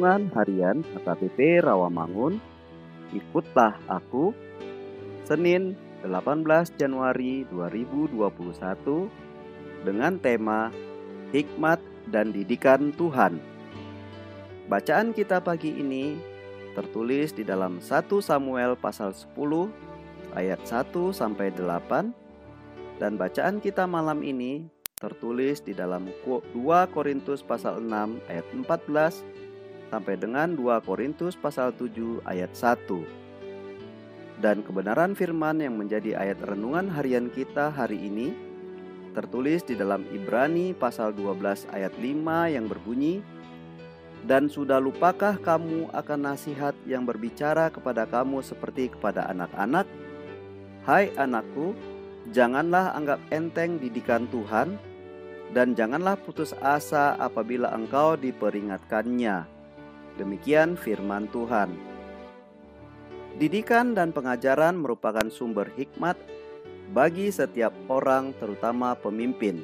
Renungan Harian HKBP Rawamangun. Ikutlah Aku Senin 18 Januari 2021 dengan tema Hikmat dan Didikan Tuhan. Bacaan kita pagi ini tertulis di dalam 1 Samuel pasal 10 ayat 1 sampai 8 dan bacaan kita malam ini tertulis di dalam 2 Korintus pasal 6 ayat 14 sampai dengan 2 Korintus pasal 7 ayat 1. Dan kebenaran firman yang menjadi ayat renungan harian kita hari ini tertulis di dalam Ibrani pasal 12 ayat 5 yang berbunyi dan sudah lupakah kamu akan nasihat yang berbicara kepada kamu seperti kepada anak-anak? Hai anakku, janganlah anggap enteng didikan Tuhan, dan janganlah putus asa apabila engkau diperingatkannya Demikian firman Tuhan. Didikan dan pengajaran merupakan sumber hikmat bagi setiap orang, terutama pemimpin.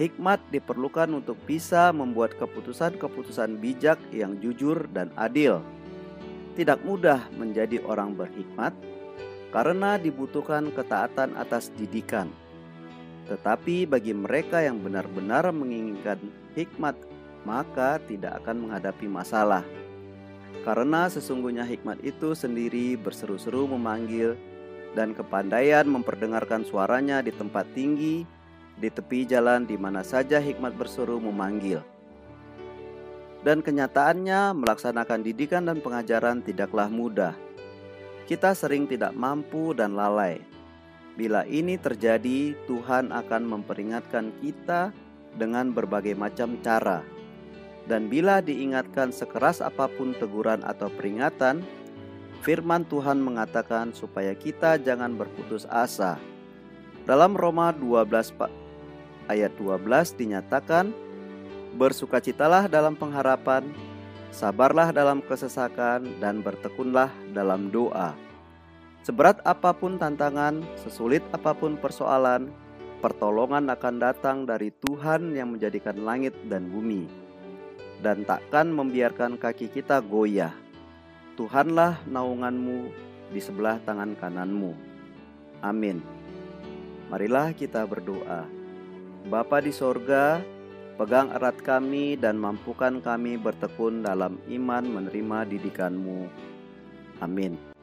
Hikmat diperlukan untuk bisa membuat keputusan-keputusan bijak yang jujur dan adil. Tidak mudah menjadi orang berhikmat karena dibutuhkan ketaatan atas didikan. Tetapi bagi mereka yang benar-benar menginginkan hikmat maka tidak akan menghadapi masalah. Karena sesungguhnya hikmat itu sendiri berseru-seru memanggil dan kepandaian memperdengarkan suaranya di tempat tinggi, di tepi jalan di mana saja hikmat berseru memanggil. Dan kenyataannya melaksanakan didikan dan pengajaran tidaklah mudah. Kita sering tidak mampu dan lalai. Bila ini terjadi, Tuhan akan memperingatkan kita dengan berbagai macam cara dan bila diingatkan sekeras apa pun teguran atau peringatan, firman Tuhan mengatakan supaya kita jangan berputus asa. Dalam Roma 12 ayat 12 dinyatakan, Bersukacitalah dalam pengharapan, sabarlah dalam kesesakan, dan bertekunlah dalam doa. Seberat apa pun tantangan, sesulit apa pun persoalan, pertolongan akan datang dari Tuhan yang menjadikan langit dan bumi dan takkan membiarkan kaki kita goyah. Tuhanlah naunganmu di sebelah tangan kananmu. Amin. Marilah kita berdoa. Bapa di sorga, pegang erat kami dan mampukan kami bertekun dalam iman menerima didikanmu. Amin.